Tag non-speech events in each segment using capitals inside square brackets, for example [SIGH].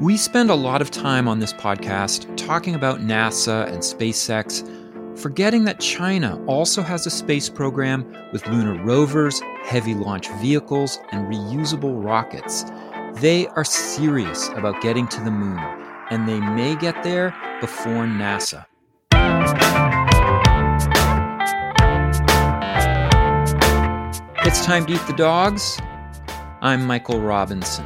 We spend a lot of time on this podcast talking about NASA and SpaceX, forgetting that China also has a space program with lunar rovers, heavy launch vehicles, and reusable rockets. They are serious about getting to the moon, and they may get there before NASA. It's time to eat the dogs. I'm Michael Robinson.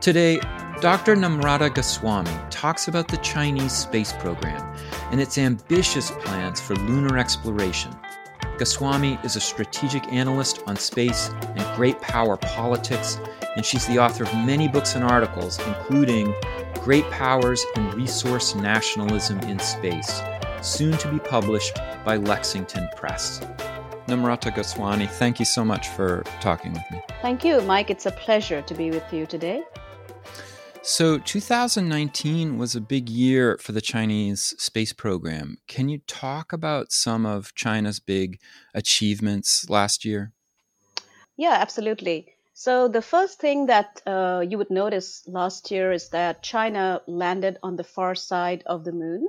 Today, Dr. Namrata Goswami talks about the Chinese space program and its ambitious plans for lunar exploration. Goswami is a strategic analyst on space and great power politics, and she's the author of many books and articles, including Great Powers and Resource Nationalism in Space, soon to be published by Lexington Press. Namrata Goswami, thank you so much for talking with me. Thank you, Mike. It's a pleasure to be with you today. So, 2019 was a big year for the Chinese space program. Can you talk about some of China's big achievements last year? Yeah, absolutely. So, the first thing that uh, you would notice last year is that China landed on the far side of the moon.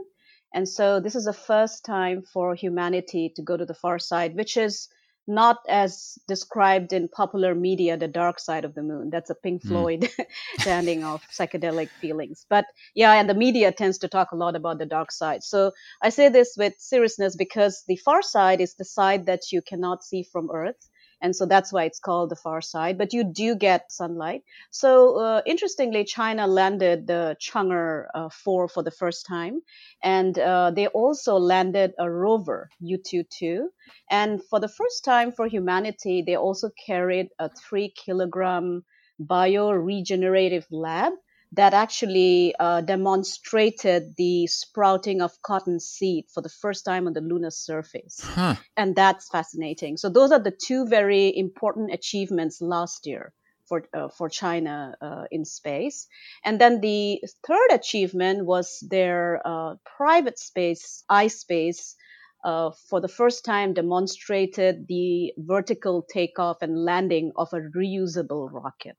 And so, this is the first time for humanity to go to the far side, which is not as described in popular media, the dark side of the moon. That's a Pink hmm. Floyd mm. [LAUGHS] standing of psychedelic feelings. But yeah, and the media tends to talk a lot about the dark side. So I say this with seriousness because the far side is the side that you cannot see from Earth and so that's why it's called the far side. But you do get sunlight. So uh, interestingly, China landed the Chang'e uh, 4 for the first time, and uh, they also landed a rover Yutu-2. And for the first time for humanity, they also carried a three kilogram bioregenerative lab that actually uh, demonstrated the sprouting of cotton seed for the first time on the lunar surface. Huh. And that's fascinating. So those are the two very important achievements last year for uh, for China uh, in space. And then the third achievement was their uh, private space, iSpace. Uh, for the first time, demonstrated the vertical takeoff and landing of a reusable rocket.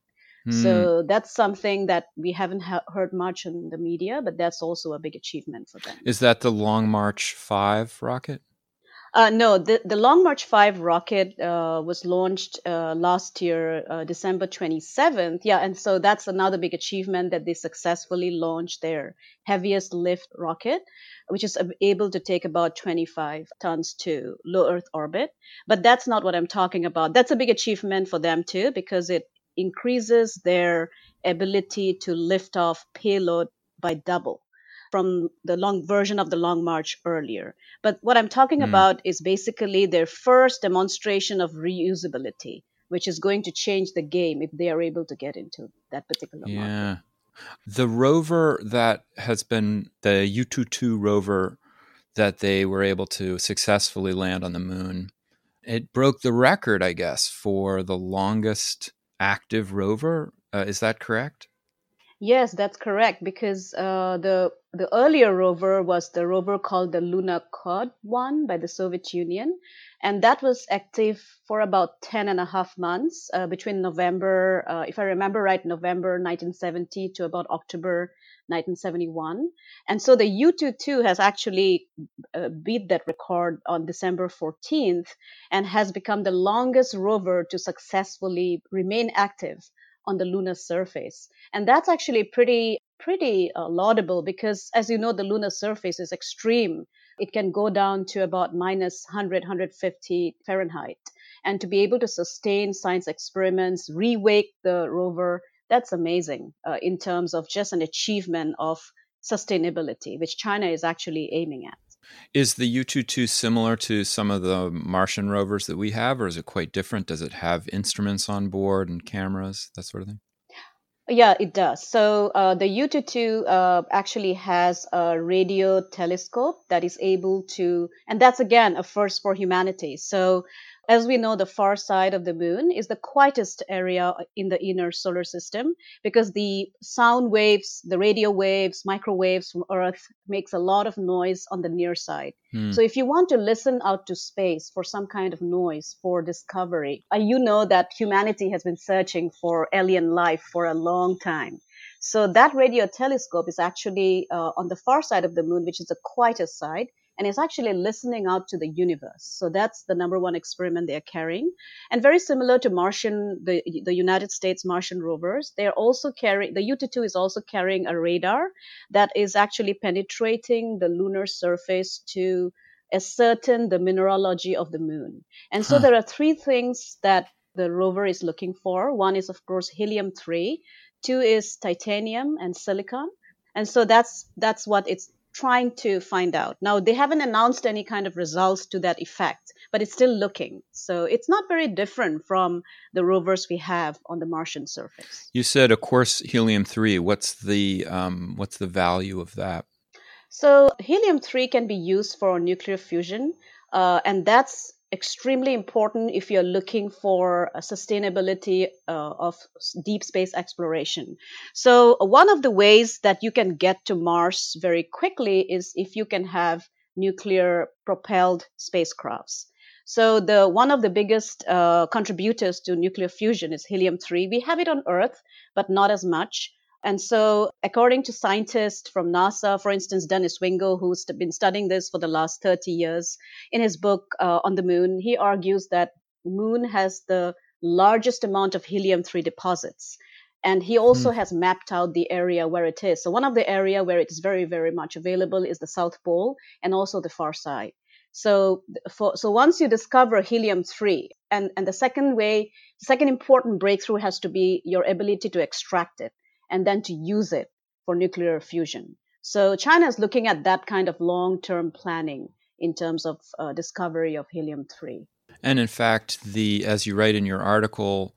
Mm. So that's something that we haven't ha- heard much in the media, but that's also a big achievement for them. Is that the Long March 5 rocket? Uh, no, the, the Long March 5 rocket uh, was launched uh, last year, uh, December 27th. Yeah, and so that's another big achievement that they successfully launched their heaviest lift rocket, which is able to take about 25 tons to low Earth orbit. But that's not what I'm talking about. That's a big achievement for them too, because it increases their ability to lift off payload by double from the long version of the long march earlier. But what I'm talking mm. about is basically their first demonstration of reusability, which is going to change the game if they are able to get into that particular yeah. market. The rover that has been the Yutu-2 rover that they were able to successfully land on the moon, it broke the record, I guess, for the longest active rover. Uh, is that correct? Yes, that's correct. Because uh, the the earlier rover was the rover called the Luna Cod one by the Soviet Union, and that was active for about 10 and a half months uh, between November, uh, if I remember right, November 1970 to about October 1971. And so the Yutu-2 has actually uh, beat that record on December 14th and has become the longest rover to successfully remain active on the lunar surface. And that's actually pretty, pretty uh, laudable because as you know, the lunar surface is extreme. It can go down to about minus 100, 150 Fahrenheit. And to be able to sustain science experiments, re-wake the rover, that's amazing uh, in terms of just an achievement of sustainability, which China is actually aiming at. Is the Yutu-2 similar to some of the Martian rovers that we have, or is it quite different? Does it have instruments on board and cameras, that sort of thing? Yeah, it does. So uh, the Yutu-2 uh, actually has a radio telescope that is able to, and that's again a first for humanity. So as we know, the far side of the moon is the quietest area in the inner solar system because the sound waves, the radio waves, microwaves from Earth makes a lot of noise on the near side. Hmm. So if you want to listen out to space for some kind of noise for discovery, uh, you know that humanity has been searching for alien life for a long time. So that radio telescope is actually uh, on the far side of the moon, which is the quietest side, and it's actually listening out to the universe. So that's the number one experiment they're carrying. And very similar to Martian, the, the United States Martian rovers, they're also carrying, the Yutu-2 is also carrying a radar that is actually penetrating the lunar surface to ascertain the mineralogy of the moon. And so huh. there are three things that the rover is looking for. One is, of course, helium 3. Two is titanium and silicon. And so that's, that's what it's trying to find out. Now, they haven't announced any kind of results to that effect, but it's still looking. So it's not very different from the rovers we have on the Martian surface. You said, of course, helium three. What's the um, what's the value of that? So helium three can be used for nuclear fusion, uh, and that's extremely important if you're looking for sustainability uh, of deep space exploration. So one of the ways that you can get to Mars very quickly is if you can have nuclear propelled spacecrafts. So the one of the biggest uh, contributors to nuclear fusion is helium 3. We have it on Earth, but not as much. And so, according to scientists from NASA, for instance, Dennis Wingo, who's been studying this for the last 30 years, in his book uh, on the moon, he argues that moon has the largest amount of helium-3 deposits. And he also mm. has mapped out the area where it is. So one of the area where it is very, very much available is the South Pole and also the far side. So, for, so once you discover helium-3, and, and the second way, the second important breakthrough has to be your ability to extract it and then to use it for nuclear fusion. So China is looking at that kind of long-term planning in terms of uh, discovery of helium-3. And in fact, the as you write in your article,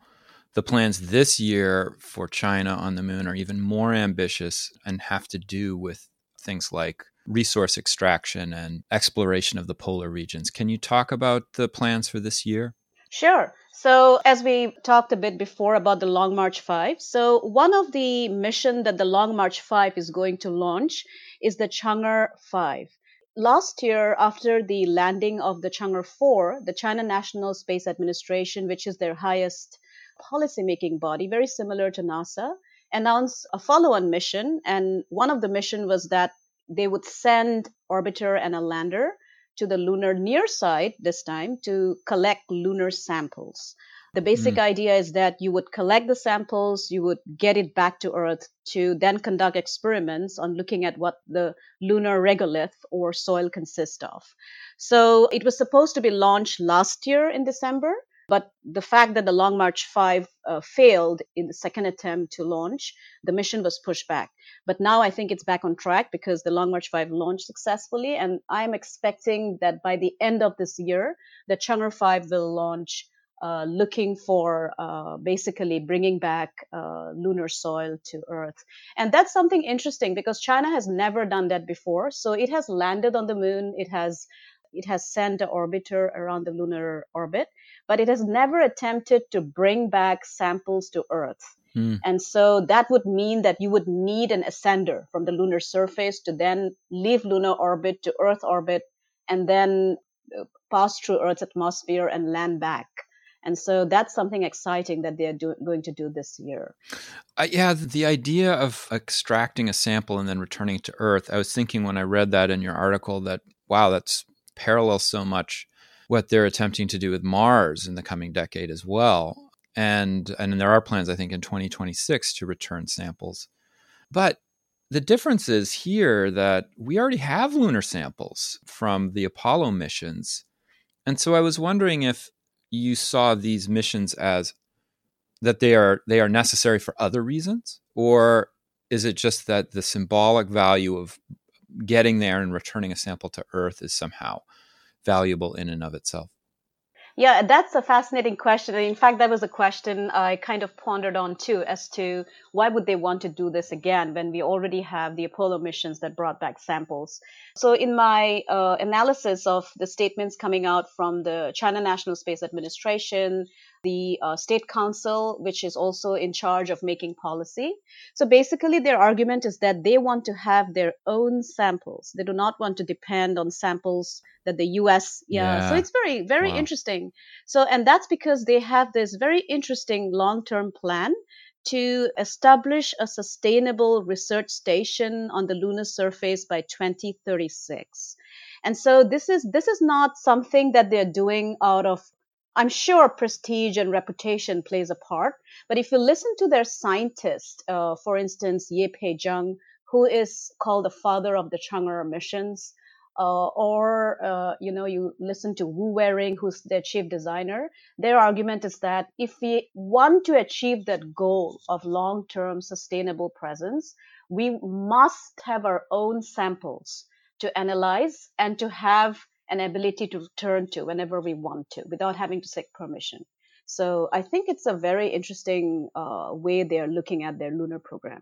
the plans this year for China on the moon are even more ambitious and have to do with things like resource extraction and exploration of the polar regions. Can you talk about the plans for this year? Sure. So, as we talked a bit before about the Long March 5, so one of the mission that the Long March 5 is going to launch is the Chang'e 5. Last year, after the landing of the Chang'e 4, the China National Space Administration, which is their highest policymaking body, very similar to NASA, announced a follow-on mission. And one of the mission was that they would send orbiter and a lander to the lunar near side this time to collect lunar samples. The basic mm. idea is that you would collect the samples, you would get it back to Earth to then conduct experiments on looking at what the lunar regolith or soil consists of. So it was supposed to be launched last year in December, but the fact that the Long March 5 uh, failed in the second attempt to launch, the mission was pushed back. But now I think it's back on track because the Long March 5 launched successfully. And I'm expecting that by the end of this year, the Chang'e 5 will launch uh, looking for uh, basically bringing back uh, lunar soil to Earth. And that's something interesting because China has never done that before. So it has landed on the moon. It has it has sent an orbiter around the lunar orbit, but it has never attempted to bring back samples to Earth. Mm. And so that would mean that you would need an ascender from the lunar surface to then leave lunar orbit to Earth orbit and then uh, pass through Earth's atmosphere and land back. And so that's something exciting that they're do- going to do this year. Uh, yeah, the idea of extracting a sample and then returning it to Earth. I was thinking when I read that in your article that, wow, that's parallels so much what they're attempting to do with Mars in the coming decade as well. And and there are plans i think in 2026 to return samples. But the difference is here that we already have lunar samples from the apollo missions. And so i was wondering if you saw these missions as that they are they are necessary for other reasons or is it just that the symbolic value of getting there and returning a sample to earth is somehow valuable in and of itself yeah, that's a fascinating question. And in fact, that was a question I kind of pondered on too, as to why would they want to do this again when we already have the Apollo missions that brought back samples. So, in my uh, analysis of the statements coming out from the China National Space Administration, the uh, State Council, which is also in charge of making policy. So basically, their argument is that they want to have their own samples. They do not want to depend on samples that the US, yeah. yeah. So it's very, very wow. interesting. So, and that's because they have this very interesting long term plan to establish a sustainable research station on the lunar surface by 2036. And so this is this is not something that they're doing out of I'm sure prestige and reputation plays a part, but if you listen to their scientists, uh, for instance, Ye Peijiang, who is called the father of the Chang'e missions, uh, or uh, you know you listen to Wu Weiren, who's their chief designer. Their argument is that if we want to achieve that goal of long-term sustainable presence, we must have our own samples to analyze and to have an ability to return to whenever we want to without having to seek permission. So I think it's a very interesting uh, way they are looking at their lunar program.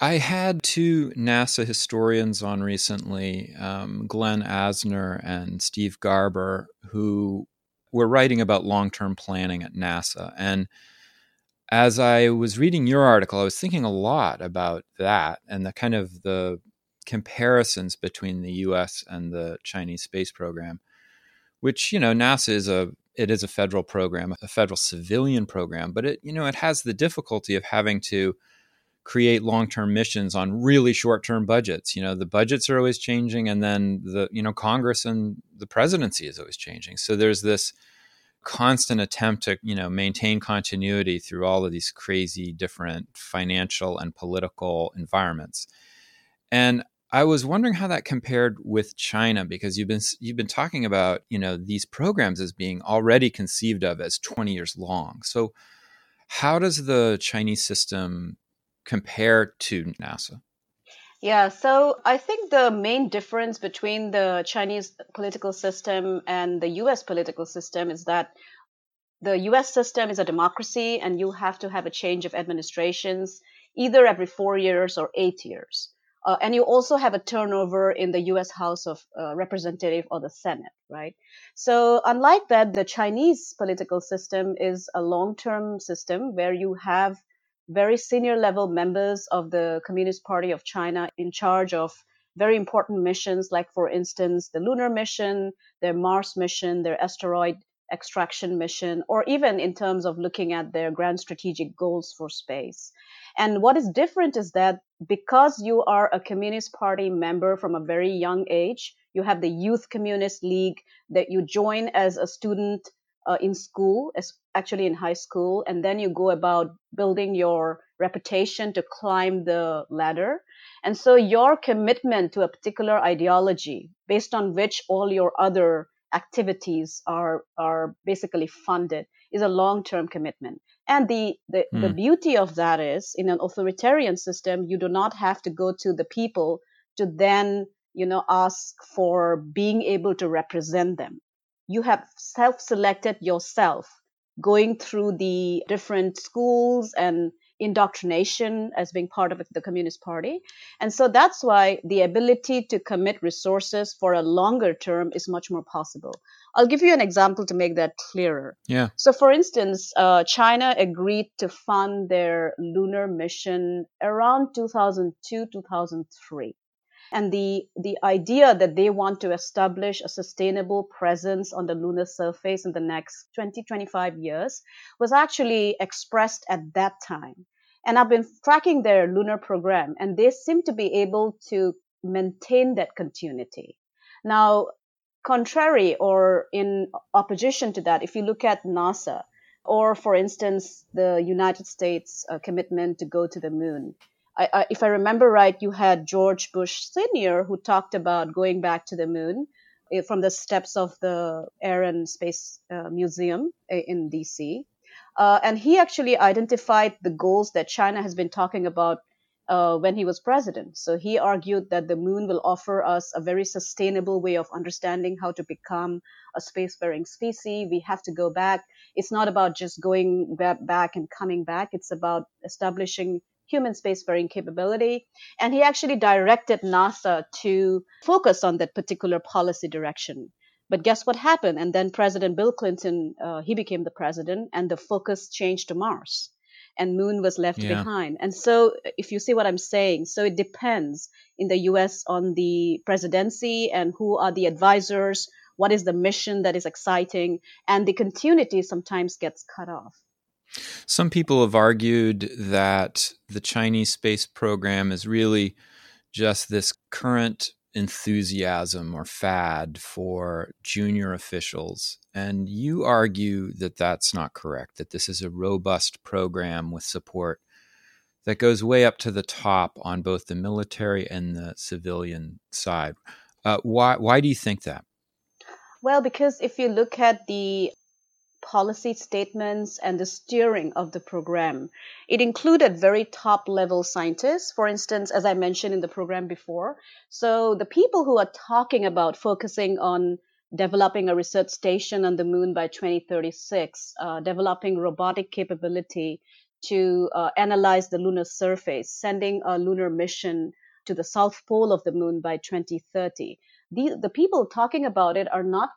I had two NASA historians on recently, um, Glen Asner and Steve Garber, who were writing about long term planning at NASA. And as I was reading your article, I was thinking a lot about that and the kind of the comparisons between the U.S. and the Chinese space program, which you know NASA is a it is a federal program, a federal civilian program, but it you know it has the difficulty of having to create long-term missions on really short-term budgets. You know, the budgets are always changing and then the you know Congress and the presidency is always changing. So there's this constant attempt to, you know, maintain continuity through all of these crazy different financial and political environments. And I was wondering how that compared with China because you've been you've been talking about you know these programs as being already conceived of as 20 years long. So how does the Chinese system compare to NASA? Yeah, so I think the main difference between the Chinese political system and the US political system is that the US system is a democracy and you have to have a change of administrations either every four years or eight years. Uh, and you also have a turnover in the U.S. House of uh, Representative or the Senate, right? So unlike that, the Chinese political system is a long-term system where you have very senior level members of the Communist Party of China in charge of very important missions, like for instance, the lunar mission, their Mars mission, their asteroid extraction mission, or even in terms of looking at their grand strategic goals for space. And what is different is that because you are a Communist Party member from a very young age, you have the Youth Communist League that you join as a student uh, in school, as actually in high school, and then you go about building your reputation to climb the ladder. And so your commitment to a particular ideology based on which all your other activities are, are basically funded is a long-term commitment. And the, the, mm. the hmm. beauty of that is in an authoritarian system, you do not have to go to the people to then, you know, ask for being able to represent them. You have self-selected yourself going through the different schools and indoctrination as being part of the Communist Party. And so that's why the ability to commit resources for a longer term is much more possible. I'll give you an example to make that clearer. Yeah. So, for instance, uh, China agreed to fund their lunar mission around 2002, 2003. And the, the idea that they want to establish a sustainable presence on the lunar surface in the next 20, 25 years was actually expressed at that time. And I've been tracking their lunar program, and they seem to be able to maintain that continuity. Now, contrary or in opposition to that, if you look at NASA, or for instance, the United States uh, commitment to go to the moon, I, if I remember right, you had George Bush Sr., who talked about going back to the moon uh, from the steps of the Air and Space uh, Museum uh, in DC. Uh, and he actually identified the goals that China has been talking about uh, when he was president. So he argued that the moon will offer us a very sustainable way of understanding how to become a spacefaring species. We have to go back. It's not about just going back and coming back. It's about establishing human spacefaring capability. And he actually directed NASA to focus on that particular policy direction. But guess what happened? And then President Bill Clinton, uh, he became the president, and the focus changed to Mars, and Moon was left yeah. behind. And so, if you see what I'm saying, so it depends in the U.S. on the presidency and who are the advisors, what is the mission that is exciting, and the continuity sometimes gets cut off. Some people have argued that the Chinese space program is really just this current enthusiasm or fad for junior officials. And you argue that that's not correct, that this is a robust program with support that goes way up to the top on both the military and the civilian side. Uh, why, why do you think that? Well, because if you look at the policy statements and the steering of the program. It included very top level scientists, for instance, as I mentioned in the program before. So the people who are talking about focusing on developing a research station on the moon by 2036, uh, developing robotic capability to uh, analyze the lunar surface, sending a lunar mission to the south pole of the moon by 2030. The, the people talking about it are not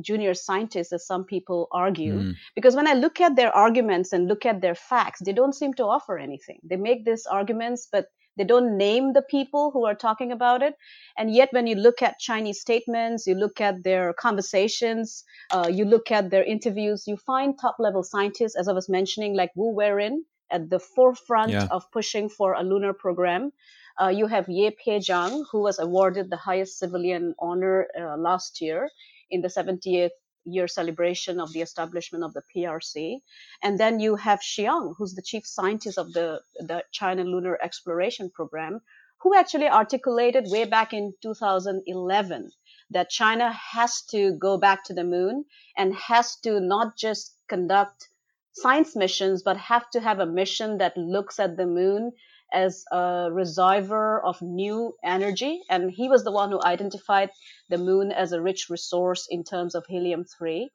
junior scientists, as some people argue. Mm. Because when I look at their arguments and look at their facts, they don't seem to offer anything. They make these arguments, but they don't name the people who are talking about it. And yet, when you look at Chinese statements, you look at their conversations, uh, you look at their interviews, you find top level scientists, as I was mentioning, like Wu Weiren, at the forefront yeah. of pushing for a lunar program. Uh, you have Ye Pei Peijiang, who was awarded the highest civilian honor uh, last year in the 70th year celebration of the establishment of the PRC. And then you have Xiang, who's the chief scientist of the, the China Lunar Exploration Program, who actually articulated way back in 2011 that China has to go back to the moon and has to not just conduct science missions, but have to have a mission that looks at the moon as a reservoir of new energy. And he was the one who identified the moon as a rich resource in terms of helium 3,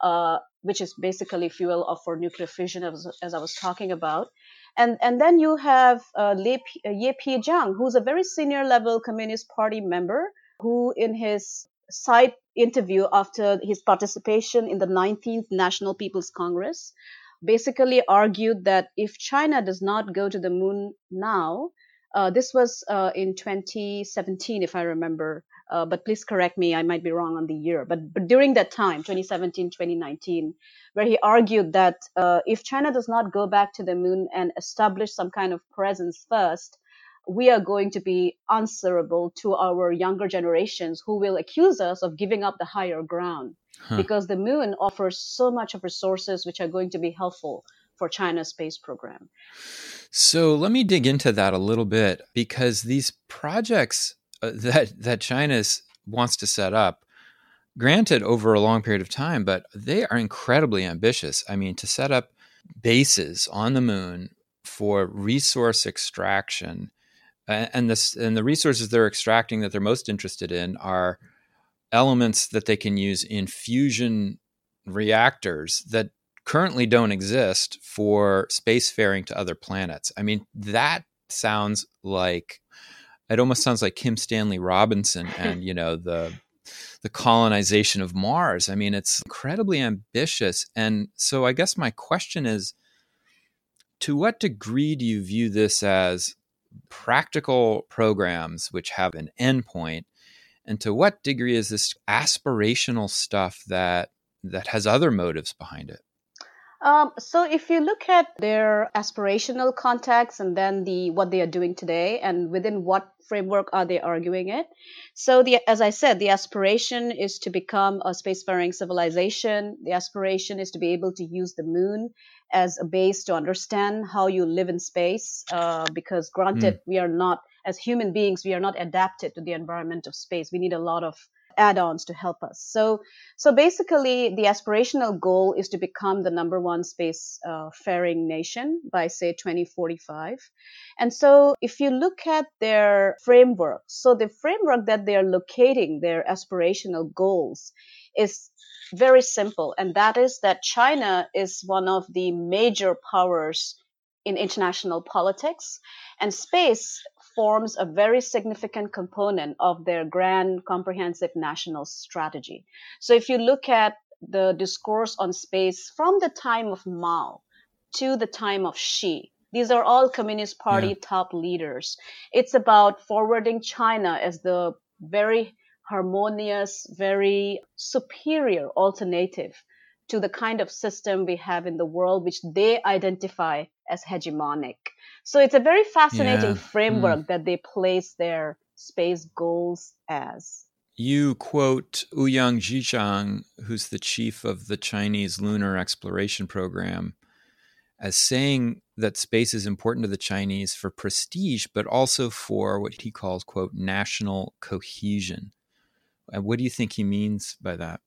uh, which is basically fuel for nuclear fission, as, as, I was talking about. And, and then you have uh, Ye Peijiang, who's a very senior level Communist Party member, who in his side interview after his participation in the 19th National People's Congress basically argued that if China does not go to the moon now, uh, this was uh, in 2017, if I remember, uh, but please correct me, I might be wrong on the year. But, but during that time, 2017, 2019, where he argued that uh, if China does not go back to the moon and establish some kind of presence first, we are going to be answerable to our younger generations who will accuse us of giving up the higher ground huh. because the moon offers so much of resources which are going to be helpful for China's space program. So let me dig into that a little bit because these projects uh, [LAUGHS] that that China wants to set up, granted over a long period of time, but they are incredibly ambitious. I mean, to set up bases on the moon for resource extraction and this and the resources they're extracting that they're most interested in are elements that they can use in fusion reactors that currently don't exist for spacefaring to other planets. I mean, that sounds like it almost sounds like Kim Stanley Robinson [LAUGHS] and you know the the colonization of Mars. I mean, it's incredibly ambitious. And so I guess my question is to what degree do you view this as practical programs which have an endpoint and to what degree is this aspirational stuff that that has other motives behind it um, so if you look at their aspirational context and then the what they are doing today and within what framework are they arguing it so the as i said the aspiration is to become a spacefaring civilization the aspiration is to be able to use the moon as a base to understand how you live in space. Uh, because granted, mm. we are not, as human beings, we are not adapted to the environment of space. We need a lot of add-ons to help us. So, so basically, the aspirational goal is to become the number one space uh, faring nation by say 2045. And so, if you look at their framework, so the framework that they are locating their aspirational goals is very simple, and that is that China is one of the major powers in international politics, and space forms a very significant component of their grand comprehensive national strategy. So if you look at the discourse on space from the time of Mao to the time of Xi, these are all Communist Party yeah. top leaders. It's about forwarding China as the very harmonious, very superior alternative to the kind of system we have in the world, which they identify as hegemonic. So it's a very fascinating yeah. framework mm. that they place their space goals as. You quote Ouyang Ziyuan, who's the chief of the Chinese Lunar Exploration Program, as saying that space is important to the Chinese for prestige, but also for what he calls, quote, national cohesion. And what do you think he means by that?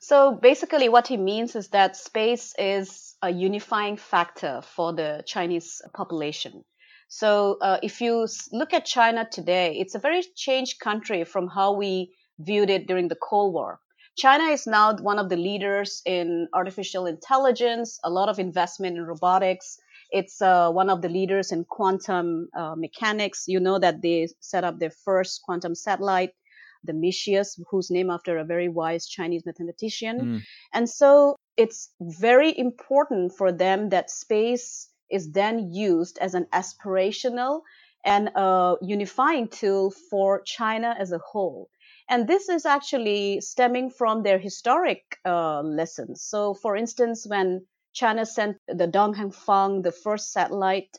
So basically, what he means is that space is a unifying factor for the Chinese population. So uh, if you look at China today, it's a very changed country from how we viewed it during the Cold War. China is now one of the leaders in artificial intelligence, a lot of investment in robotics. It's uh, one of the leaders in quantum uh, mechanics. You know that they set up their first quantum satellite, the Micius, who's named after a very wise Chinese mathematician. Mm. And so it's very important for them that space is then used as an aspirational and a unifying tool for China as a whole. And this is actually stemming from their historic uh, lessons. So, for instance, when China sent the Dong Fang, the first satellite,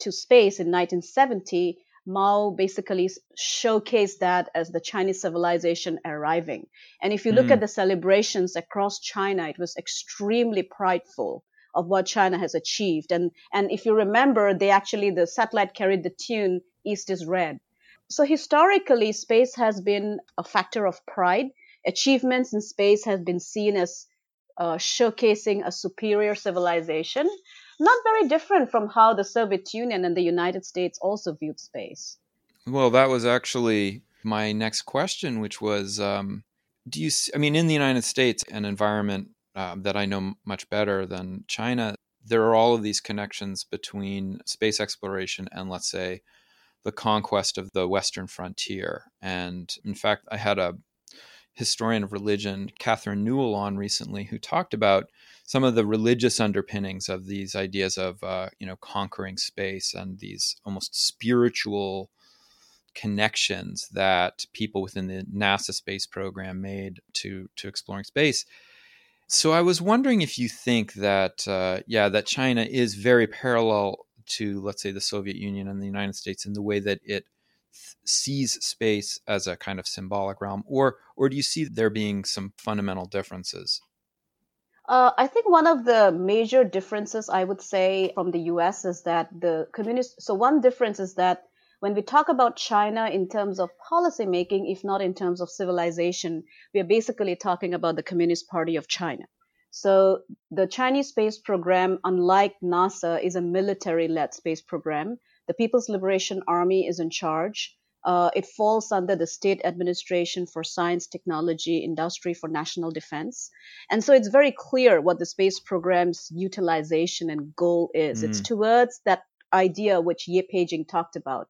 to space in 1970, Mao basically showcased that as the Chinese civilization arriving. And if you look mm. at the celebrations across China, it was extremely prideful of what China has achieved. And, and if you remember, they actually, the satellite carried the tune, East is Red. So historically, space has been a factor of pride. Achievements in space have been seen as uh, showcasing a superior civilization, not very different from how the Soviet Union and the United States also viewed space. Well, that was actually my next question, which was um, do you, I mean, in the United States, an environment um, that I know much better than China, there are all of these connections between space exploration and, let's say, the conquest of the Western frontier. And in fact, I had a historian of religion, Catherine Newell, on recently who talked about some of the religious underpinnings of these ideas of, uh, you know, conquering space and these almost spiritual connections that people within the NASA space program made to to exploring space. So I was wondering if you think that, uh, yeah, that China is very parallel to, let's say, the Soviet Union and the United States in the way that it sees space as a kind of symbolic realm, or or do you see there being some fundamental differences? Uh, I think one of the major differences I would say from the U.S. is that the communist. So one difference is that when we talk about China in terms of policy making, if not in terms of civilization, we are basically talking about the Communist Party of China. So the Chinese space program, unlike NASA, is a military-led space program. The People's Liberation Army is in charge. Uh, it falls under the State Administration for Science, Technology, Industry for National Defense. And so it's very clear what the space program's utilization and goal is. Mm. It's towards that idea which Ye Peijiang talked about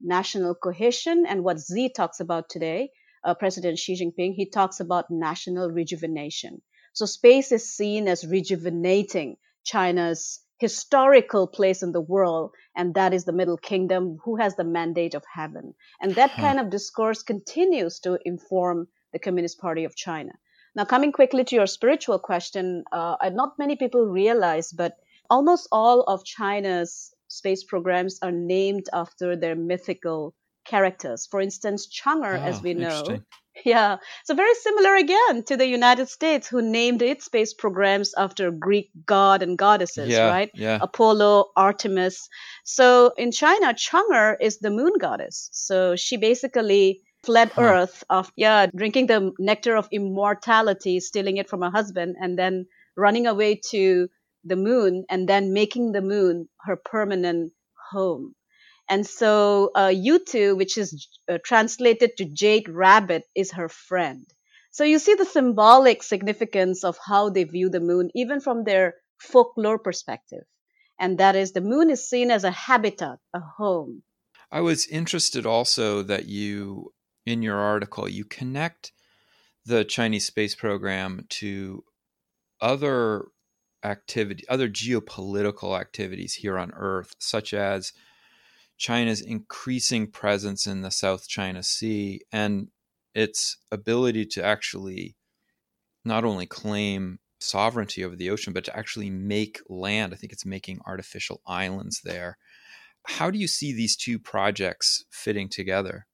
national cohesion and what Xi talks about today, uh, President Xi Jinping, he talks about national rejuvenation. So space is seen as rejuvenating China's historical place in the world, and that is the Middle Kingdom, who has the mandate of heaven. And that kind of discourse continues to inform the Communist Party of China. Now, coming quickly to your spiritual question, uh, not many people realize, but almost all of China's space programs are named after their mythical characters. For instance, Chang'e, oh, as we know. Yeah, so very similar again to the United States, who named its space programs after Greek god and goddesses, yeah, right? Yeah. Apollo, Artemis. So in China, Chang'e is the moon goddess. So she basically fled huh. Earth of yeah, drinking the nectar of immortality, stealing it from her husband, and then running away to the moon and then making the moon her permanent home. And so uh, Yutu, which is uh, translated to Jade Rabbit, is her friend. So you see the symbolic significance of how they view the moon, even from their folklore perspective. And that is the moon is seen as a habitat, a home. I was interested also that you, in your article, you connect the Chinese space program to other activity, other geopolitical activities here on Earth, such as China's increasing presence in the South China Sea and its ability to actually not only claim sovereignty over the ocean, but to actually make land. I think it's making artificial islands there. How do you see these two projects fitting together?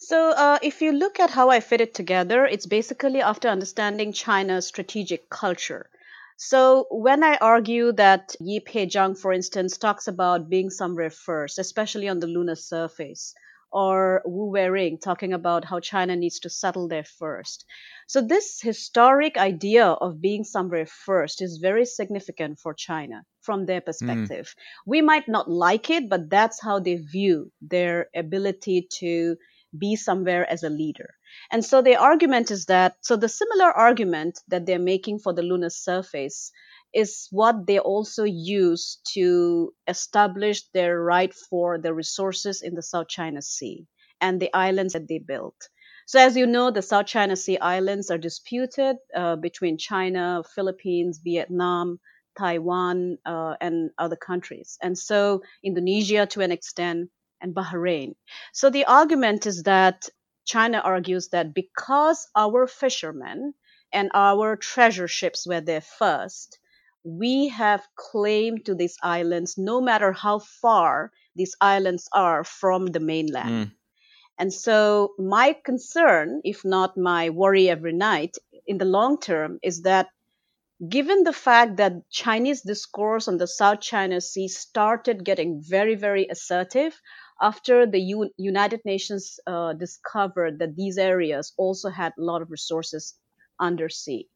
So, uh, if you look at how I fit it together, it's basically after understanding China's strategic culture. So, when I argue that Yi Pei Peijiang, for instance, talks about being somewhere first, especially on the lunar surface, or Wu Weiren talking about how China needs to settle there first. So, this historic idea of being somewhere first is very significant for China from their hmm. perspective. Mm. We might not like it, but that's how they view their ability to be somewhere as a leader. And so the argument is that, so the similar argument that they're making for the lunar surface is what they also use to establish their right for the resources in the South China Sea and the islands that they built. So, as you know, the South China Sea islands are disputed uh, between China, Philippines, Vietnam, Taiwan, uh, and other countries. And so, Indonesia, to an extent, and Bahrain. So the argument is that China argues that because our fishermen and our treasure ships were there first, we have claim to these islands no matter how far these islands are from the mainland. Mm. And so my concern, if not my worry every night in the long term, is that given the fact that Chinese discourse on the South China Sea started getting very, very assertive, after the U- United Nations uh, discovered that these areas also had a lot of resources undersea.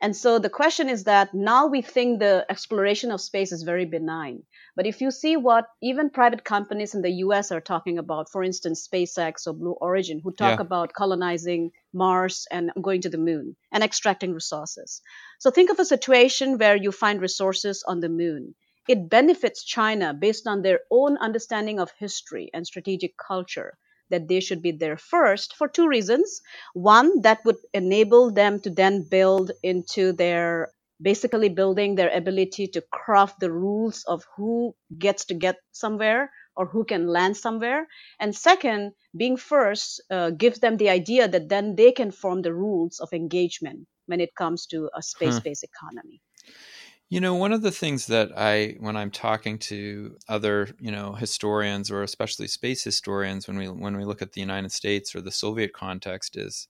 And so the question is that now we think the exploration of space is very benign. But if you see what even private companies in the US are talking about, for instance, SpaceX or Blue Origin, who talk yeah. about colonizing Mars and going to the moon and extracting resources. So think of a situation where you find resources on the moon it benefits China based on their own understanding of history and strategic culture that they should be there first for two reasons. One, that would enable them to then build into their basically building their ability to craft the rules of who gets to get somewhere or who can land somewhere. And second, being first uh, gives them the idea that then they can form the rules of engagement when it comes to a space based huh. economy. You know, one of the things that I, when I'm talking to other, you know, historians or especially space historians, when we when we look at the United States or the Soviet context, is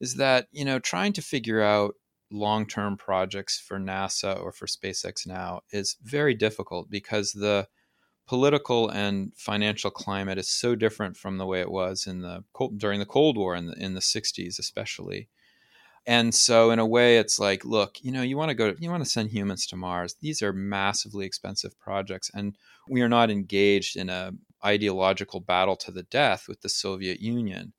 is that you know trying to figure out long-term projects for NASA or for SpaceX now is very difficult because the political and financial climate is so different from the way it was in the during the Cold War in the in the 60s, especially. And so, in a way, it's like, look, you know, you want to go, you want to send humans to Mars. These are massively expensive projects, and we are not engaged in a ideological battle to the death with the Soviet Union.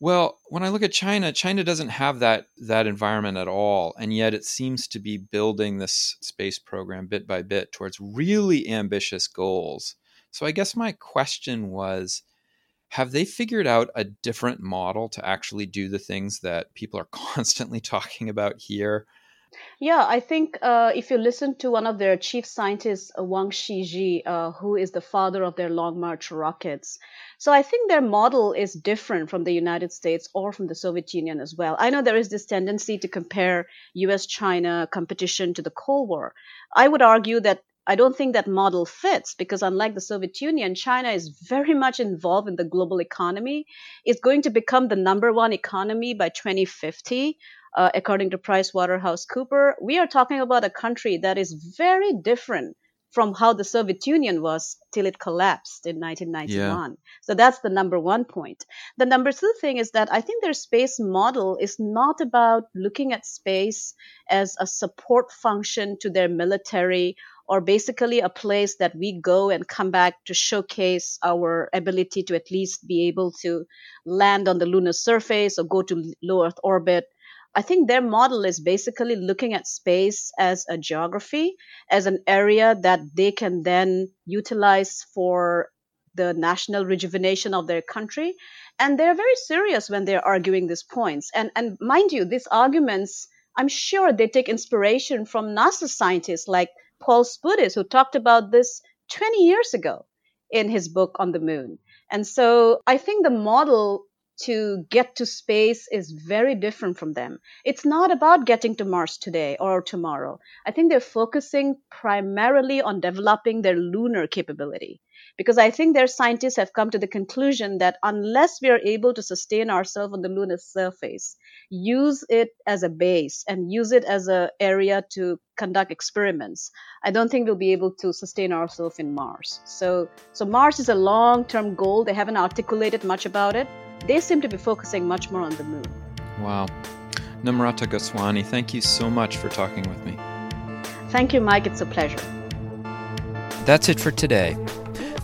Well, when I look at China, China doesn't have that that environment at all, and yet it seems to be building this space program bit by bit towards really ambitious goals. So, I guess my question was have they figured out a different model to actually do the things that people are [LAUGHS] constantly talking about here? Yeah, I think uh, if you listen to one of their chief scientists, uh, Wang Shiji, uh, who is the father of their Long March rockets, so I think their model is different from the United States or from the Soviet Union as well. I know there is this tendency to compare US China competition to the Cold War. I would argue that I don't think that model fits because unlike the Soviet Union, China is very much involved in the global economy. It's going to become the number one economy by 2050, uh, according to PricewaterhouseCooper. We are talking about a country that is very different from how the Soviet Union was till it collapsed in 1991. Yeah. So that's the number one point. The number two thing is that I think their space model is not about looking at space as a support function to their military or basically a place that we go and come back to showcase our ability to at least be able to land on the lunar surface or go to low Earth orbit. I think their model is basically looking at space as a geography, as an area that they can then utilize for the national rejuvenation of their country. And they're very serious when they're arguing these points. And, and mind you, these arguments, I'm sure they take inspiration from NASA scientists like Paul Spudis, who talked about this 20 years ago in his book on the moon. And so I think the model to get to space is very different from them. It's not about getting to Mars today or tomorrow. I think they're focusing primarily on developing their lunar capability because I think their scientists have come to the conclusion that unless we are able to sustain ourselves on the lunar surface, use it as a base and use it as an area to conduct experiments, I don't think we'll be able to sustain ourselves in Mars. So, so Mars is a long-term goal. They haven't articulated much about it they seem to be focusing much more on the moon. Wow. Namrata Goswami, thank you so much for talking with me. Thank you, Mike. It's a pleasure. That's it for today.